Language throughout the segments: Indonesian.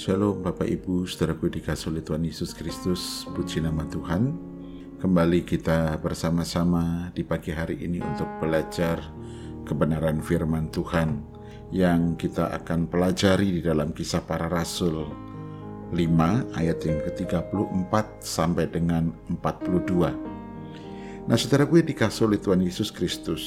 Shalom Bapak Ibu, saudaraku dikasih oleh Tuhan Yesus Kristus, puji nama Tuhan. Kembali kita bersama-sama di pagi hari ini untuk belajar kebenaran firman Tuhan yang kita akan pelajari di dalam kisah para rasul 5 ayat yang ke-34 sampai dengan 42. Nah saudaraku dikasih oleh Tuhan Yesus Kristus,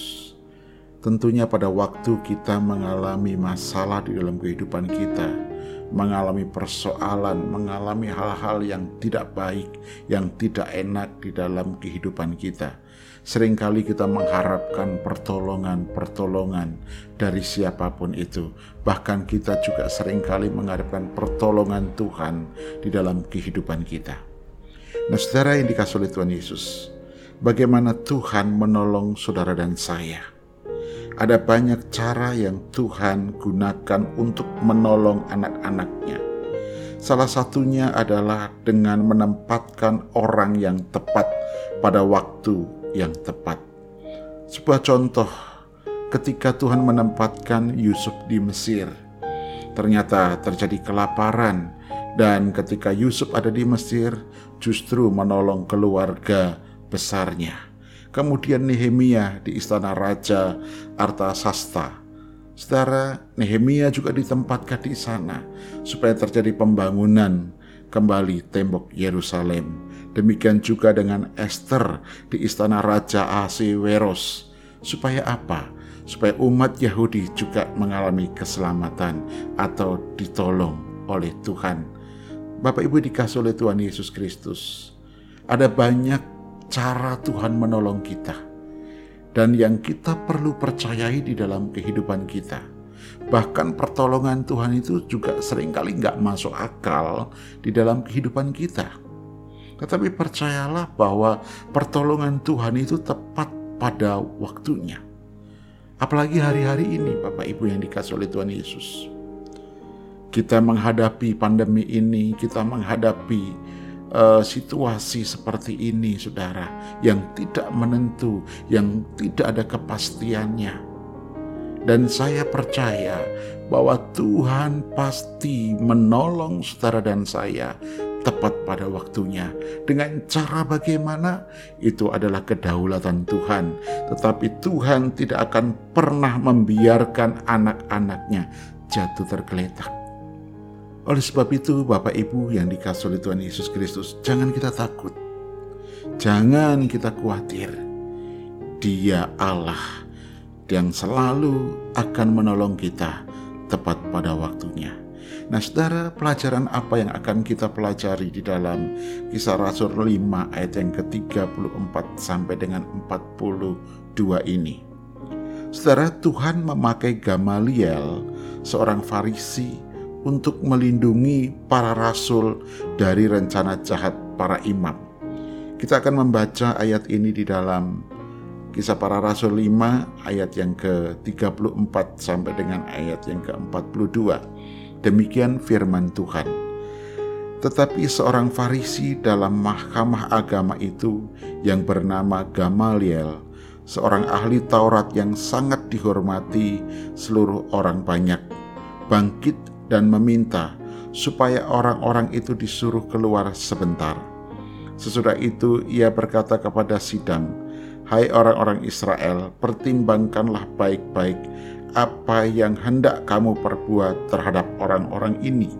tentunya pada waktu kita mengalami masalah di dalam kehidupan kita, mengalami persoalan, mengalami hal-hal yang tidak baik, yang tidak enak di dalam kehidupan kita. Seringkali kita mengharapkan pertolongan-pertolongan dari siapa pun itu. Bahkan kita juga sering kali mengharapkan pertolongan Tuhan di dalam kehidupan kita. Nah saudara yang dikasih oleh Tuhan Yesus, bagaimana Tuhan menolong saudara dan saya ada banyak cara yang Tuhan gunakan untuk menolong anak-anaknya. Salah satunya adalah dengan menempatkan orang yang tepat pada waktu yang tepat. Sebuah contoh ketika Tuhan menempatkan Yusuf di Mesir. Ternyata terjadi kelaparan dan ketika Yusuf ada di Mesir justru menolong keluarga besarnya kemudian Nehemia di istana Raja Artasasta. Saudara, Nehemia juga ditempatkan di sana supaya terjadi pembangunan kembali tembok Yerusalem. Demikian juga dengan Esther di istana Raja Ahasiweros. Supaya apa? Supaya umat Yahudi juga mengalami keselamatan atau ditolong oleh Tuhan. Bapak Ibu dikasih oleh Tuhan Yesus Kristus. Ada banyak cara Tuhan menolong kita dan yang kita perlu percayai di dalam kehidupan kita. Bahkan pertolongan Tuhan itu juga sering kali nggak masuk akal di dalam kehidupan kita. Tetapi percayalah bahwa pertolongan Tuhan itu tepat pada waktunya. Apalagi hari-hari ini Bapak Ibu yang dikasih oleh Tuhan Yesus. Kita menghadapi pandemi ini, kita menghadapi uh, situasi seperti ini, saudara, yang tidak menentu, yang tidak ada kepastiannya. Dan saya percaya bahwa Tuhan pasti menolong saudara dan saya tepat pada waktunya. Dengan cara bagaimana? Itu adalah kedaulatan Tuhan. Tetapi Tuhan tidak akan pernah membiarkan anak-anaknya jatuh tergeletak oleh sebab itu, Bapak Ibu yang dikasih oleh Tuhan Yesus Kristus, jangan kita takut. Jangan kita khawatir. Dia Allah yang selalu akan menolong kita tepat pada waktunya. Nah, saudara, pelajaran apa yang akan kita pelajari di dalam kisah Rasul 5 ayat yang ke-34 sampai dengan 42 ini? Saudara, Tuhan memakai Gamaliel, seorang Farisi, untuk melindungi para rasul dari rencana jahat para imam. Kita akan membaca ayat ini di dalam Kisah Para Rasul 5 ayat yang ke-34 sampai dengan ayat yang ke-42. Demikian firman Tuhan. Tetapi seorang Farisi dalam mahkamah agama itu yang bernama Gamaliel, seorang ahli Taurat yang sangat dihormati seluruh orang banyak, bangkit dan meminta supaya orang-orang itu disuruh keluar sebentar. Sesudah itu ia berkata kepada Sidang, Hai orang-orang Israel, pertimbangkanlah baik-baik apa yang hendak kamu perbuat terhadap orang-orang ini.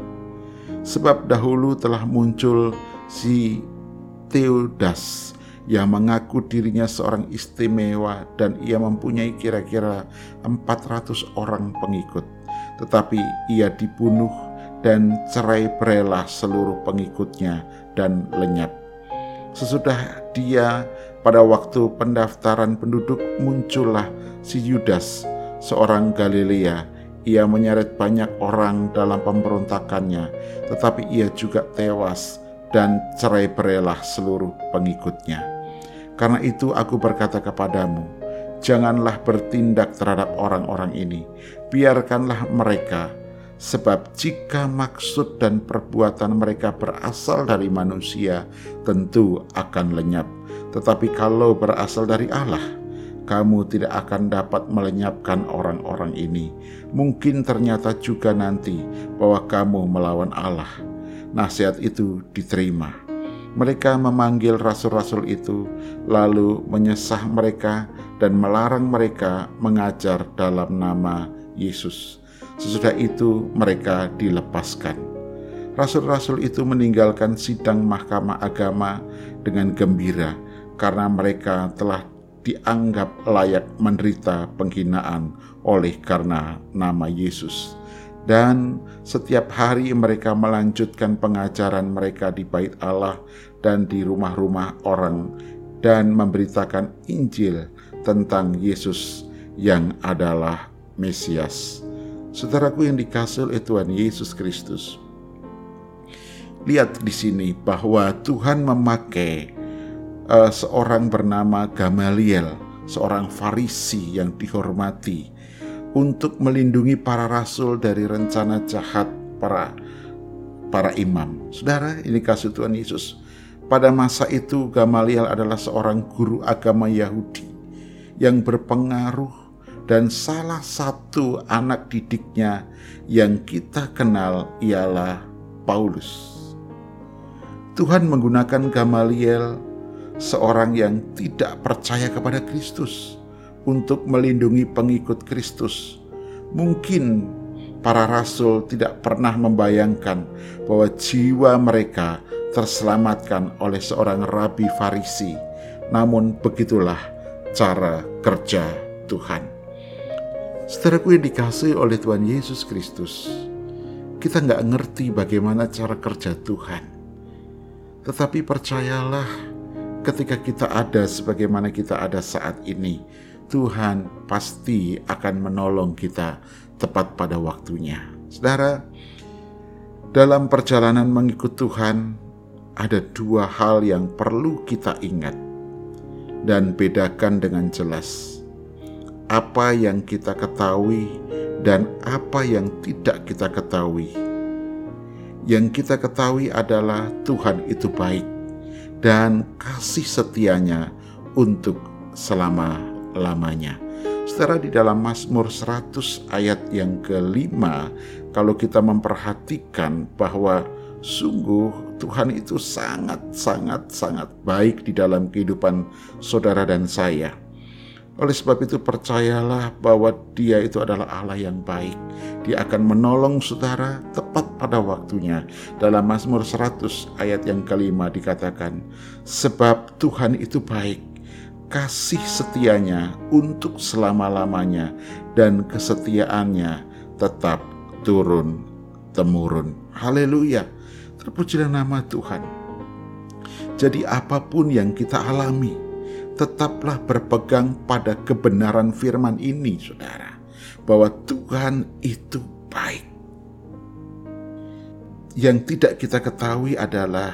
Sebab dahulu telah muncul si Theodas yang mengaku dirinya seorang istimewa dan ia mempunyai kira-kira 400 orang pengikut tetapi ia dibunuh dan cerai berelah seluruh pengikutnya dan lenyap. Sesudah dia pada waktu pendaftaran penduduk muncullah si Yudas, seorang Galilea. Ia menyeret banyak orang dalam pemberontakannya, tetapi ia juga tewas dan cerai berelah seluruh pengikutnya. Karena itu aku berkata kepadamu, janganlah bertindak terhadap orang-orang ini. Biarkanlah mereka, sebab jika maksud dan perbuatan mereka berasal dari manusia, tentu akan lenyap. Tetapi kalau berasal dari Allah, kamu tidak akan dapat melenyapkan orang-orang ini. Mungkin ternyata juga nanti bahwa kamu melawan Allah. Nasihat itu diterima. Mereka memanggil rasul-rasul itu, lalu menyesah mereka dan melarang mereka mengajar dalam nama Yesus. Sesudah itu, mereka dilepaskan. Rasul-rasul itu meninggalkan sidang mahkamah agama dengan gembira karena mereka telah dianggap layak menderita penghinaan oleh karena nama Yesus. Dan setiap hari mereka melanjutkan pengajaran mereka di bait Allah dan di rumah-rumah orang dan memberitakan Injil tentang Yesus yang adalah Mesias. Saudaraku yang dikasih oleh Tuhan Yesus Kristus. Lihat di sini bahwa Tuhan memakai uh, seorang bernama Gamaliel, seorang Farisi yang dihormati, untuk melindungi para rasul dari rencana jahat para para imam. Saudara, ini kasih Tuhan Yesus. Pada masa itu Gamaliel adalah seorang guru agama Yahudi yang berpengaruh dan salah satu anak didiknya yang kita kenal ialah Paulus. Tuhan menggunakan Gamaliel seorang yang tidak percaya kepada Kristus untuk melindungi pengikut Kristus. Mungkin para rasul tidak pernah membayangkan bahwa jiwa mereka terselamatkan oleh seorang rabi Farisi. Namun begitulah cara kerja Tuhan. Saudaraku yang dikasih oleh Tuhan Yesus Kristus, kita nggak ngerti bagaimana cara kerja Tuhan. Tetapi percayalah, ketika kita ada sebagaimana kita ada saat ini, Tuhan pasti akan menolong kita tepat pada waktunya. Saudara, dalam perjalanan mengikut Tuhan, ada dua hal yang perlu kita ingat dan bedakan dengan jelas. Apa yang kita ketahui dan apa yang tidak kita ketahui. Yang kita ketahui adalah Tuhan itu baik dan kasih setianya untuk selama-lamanya. Setelah di dalam Mazmur 100 ayat yang kelima, kalau kita memperhatikan bahwa sungguh Tuhan itu sangat-sangat-sangat baik di dalam kehidupan saudara dan saya. Oleh sebab itu percayalah bahwa dia itu adalah Allah yang baik. Dia akan menolong saudara tepat pada waktunya. Dalam Mazmur 100 ayat yang kelima dikatakan, Sebab Tuhan itu baik, kasih setianya untuk selama-lamanya, dan kesetiaannya tetap turun-temurun. Haleluya, terpujilah nama Tuhan. Jadi apa pun yang kita alami, tetaplah berpegang pada kebenaran firman ini, saudara, bahwa Tuhan itu baik. Yang tidak kita ketahui adalah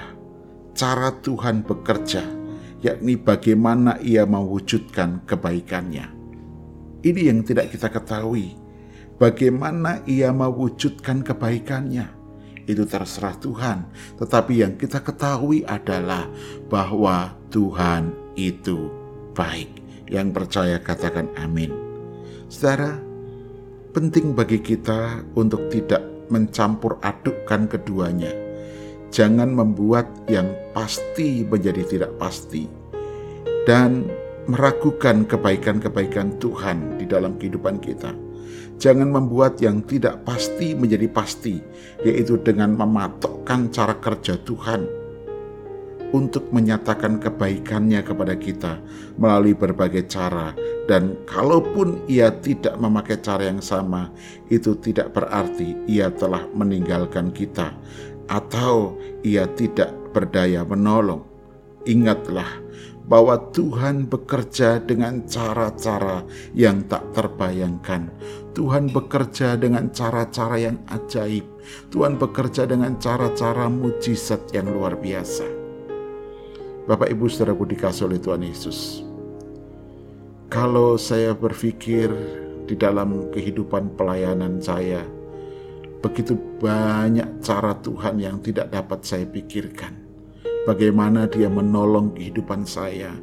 cara Tuhan bekerja, yakni bagaimana Ia mewujudkan kebaikannya. Ini yang tidak kita ketahui, bagaimana Ia mewujudkan kebaikannya itu terserah Tuhan. Tetapi yang kita ketahui adalah bahwa Tuhan itu baik. Yang percaya katakan amin. Saudara, penting bagi kita untuk tidak mencampur adukkan keduanya. Jangan membuat yang pasti menjadi tidak pasti. Dan meragukan kebaikan-kebaikan Tuhan di dalam kehidupan kita Jangan membuat yang tidak pasti menjadi pasti, yaitu dengan mematokkan cara kerja Tuhan untuk menyatakan kebaikannya kepada kita melalui berbagai cara. Dan kalaupun ia tidak memakai cara yang sama, itu tidak berarti ia telah meninggalkan kita atau ia tidak berdaya menolong. Ingatlah bahwa Tuhan bekerja dengan cara-cara yang tak terbayangkan. Tuhan bekerja dengan cara-cara yang ajaib. Tuhan bekerja dengan cara-cara mujizat yang luar biasa. Bapak Ibu Saudaraku dikasih oleh Tuhan Yesus. Kalau saya berpikir di dalam kehidupan pelayanan saya, begitu banyak cara Tuhan yang tidak dapat saya pikirkan bagaimana dia menolong kehidupan saya,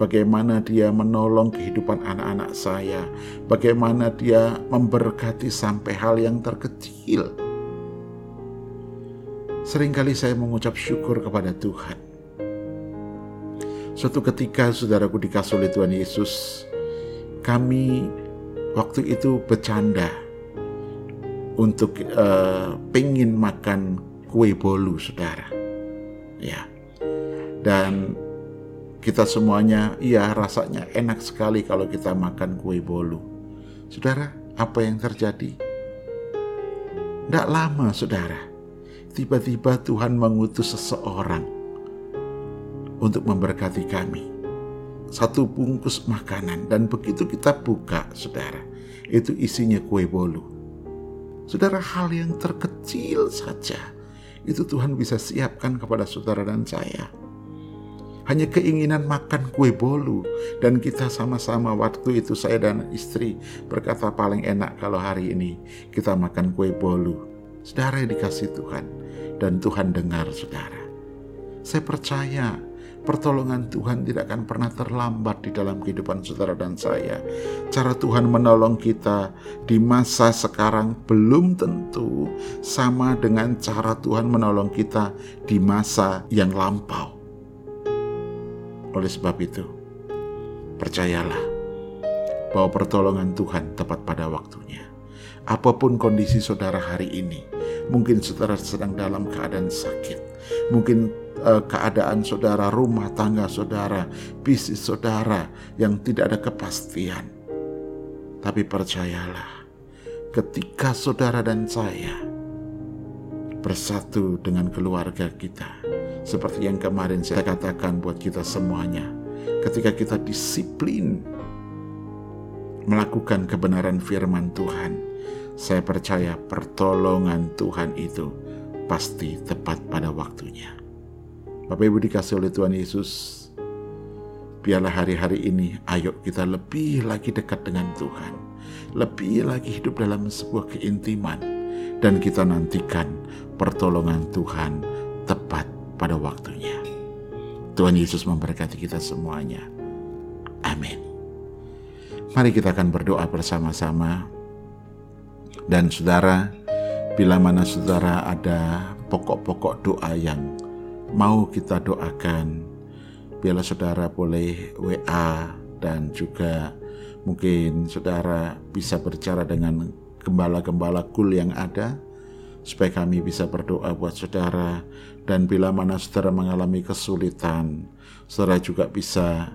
bagaimana dia menolong kehidupan anak-anak saya, bagaimana dia memberkati sampai hal yang terkecil. Seringkali saya mengucap syukur kepada Tuhan. Suatu ketika saudaraku dikasih oleh Tuhan Yesus, kami waktu itu bercanda untuk uh, pengen makan kue bolu saudara. Ya, dan kita semuanya, iya rasanya enak sekali kalau kita makan kue bolu. Saudara, apa yang terjadi? Tidak lama, saudara. Tiba-tiba Tuhan mengutus seseorang untuk memberkati kami. Satu bungkus makanan dan begitu kita buka, saudara, itu isinya kue bolu. Saudara, hal yang terkecil saja itu Tuhan bisa siapkan kepada saudara dan saya hanya keinginan makan kue bolu dan kita sama-sama waktu itu saya dan istri berkata paling enak kalau hari ini kita makan kue bolu. Saudara yang dikasih Tuhan dan Tuhan dengar saudara. Saya percaya pertolongan Tuhan tidak akan pernah terlambat di dalam kehidupan saudara dan saya. Cara Tuhan menolong kita di masa sekarang belum tentu sama dengan cara Tuhan menolong kita di masa yang lampau. Oleh sebab itu, percayalah bahwa pertolongan Tuhan tepat pada waktunya. Apa pun kondisi saudara hari ini, mungkin saudara sedang dalam keadaan sakit, mungkin uh, keadaan saudara, rumah tangga saudara, bisnis saudara yang tidak ada kepastian. Tapi percayalah, ketika saudara dan saya bersatu dengan keluarga kita, seperti yang kemarin saya katakan buat kita semuanya. Ketika kita disiplin melakukan kebenaran firman Tuhan, saya percaya pertolongan Tuhan itu pasti tepat pada waktunya. Bapak Ibu dikasih oleh Tuhan Yesus, biarlah hari-hari ini ayo kita lebih lagi dekat dengan Tuhan, lebih lagi hidup dalam sebuah keintiman, dan kita nantikan pertolongan Tuhan tepat pada waktunya. Tuhan Yesus memberkati kita semuanya. Amin. Mari kita akan berdoa bersama-sama. Dan saudara, bila mana saudara ada pokok-pokok doa yang mau kita doakan, biarlah saudara boleh WA dan juga mungkin saudara bisa berbicara dengan gembala-gembala kul yang ada supaya kami bisa berdoa buat saudara. Dan bila mana saudara mengalami kesulitan saudara juga bisa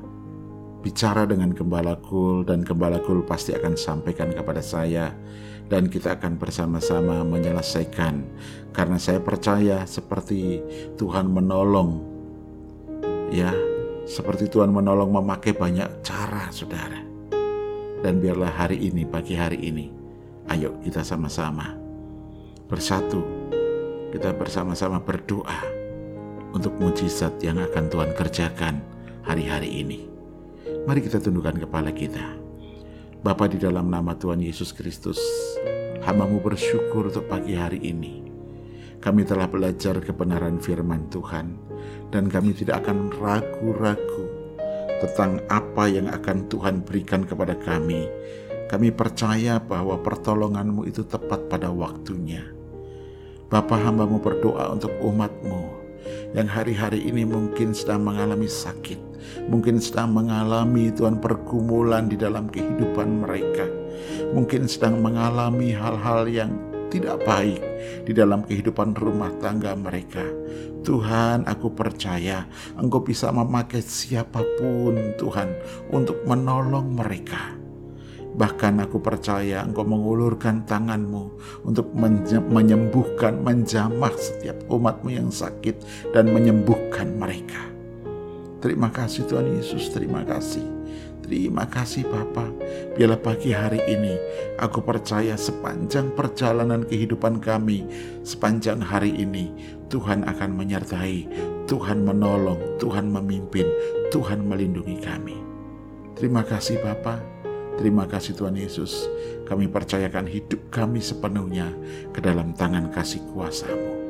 bicara dengan gembala kul dan gembala kul pasti akan sampaikan kepada saya. Dan kita akan bersama-sama menyelesaikan. Karena saya percaya seperti Tuhan menolong ya seperti Tuhan menolong memakai banyak cara saudara. Dan biarlah hari ini pagi hari ini ayo kita sama-sama bersatu, kita bersama-sama berdoa untuk mujizat yang akan Tuhan kerjakan hari-hari ini. Mari kita tundukkan kepala kita. Bapa di dalam nama Tuhan Yesus Kristus, hambamu bersyukur untuk pagi hari ini. Kami telah belajar kebenaran firman Tuhan, dan kami tidak akan ragu-ragu tentang apa yang akan Tuhan berikan kepada kami. Kami percaya bahwa pertolonganmu itu tepat pada waktunya Bapa hambamu berdoa untuk umatmu yang hari-hari ini mungkin sedang mengalami sakit, mungkin sedang mengalami Tuhan pergumulan di dalam kehidupan mereka, mungkin sedang mengalami hal-hal yang tidak baik di dalam kehidupan rumah tangga mereka. Tuhan, aku percaya Engkau bisa memakai siapa pun, Tuhan, untuk menolong mereka Bahkan aku percaya engkau mengulurkan tanganmu untuk menyembuhkan, menjamah setiap umatmu yang sakit dan menyembuhkan mereka. Terima kasih Tuhan Yesus, terima kasih. Terima kasih Bapa. Biarlah pagi hari ini aku percaya sepanjang perjalanan kehidupan kami, sepanjang hari ini Tuhan akan menyertai, Tuhan menolong, Tuhan memimpin, Tuhan melindungi kami. Terima kasih Bapak. Terima kasih Tuhan Yesus, kami percayakan hidup kami sepenuhnya ke dalam tangan kasih kuasamu.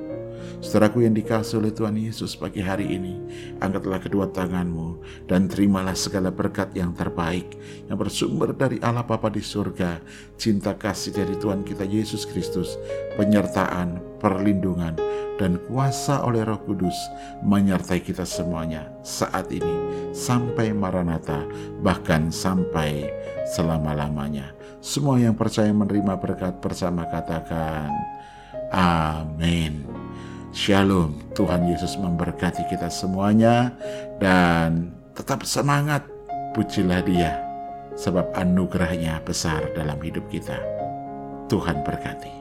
Saudaraku yang dikasih oleh Tuhan Yesus pagi hari ini, angkatlah kedua tanganmu dan terimalah segala berkat yang terbaik yang bersumber dari Allah Bapa di surga, cinta kasih dari Tuhan kita Yesus Kristus, penyertaan, perlindungan, dan kuasa oleh Roh Kudus menyertai kita semuanya saat ini sampai Maranatha, bahkan sampai selama-lamanya. Semua yang percaya menerima berkat bersama katakan, Amin. Shalom, Tuhan Yesus memberkati kita semuanya dan tetap semangat, pujilah dia sebab anugerahnya besar dalam hidup kita. Tuhan berkati.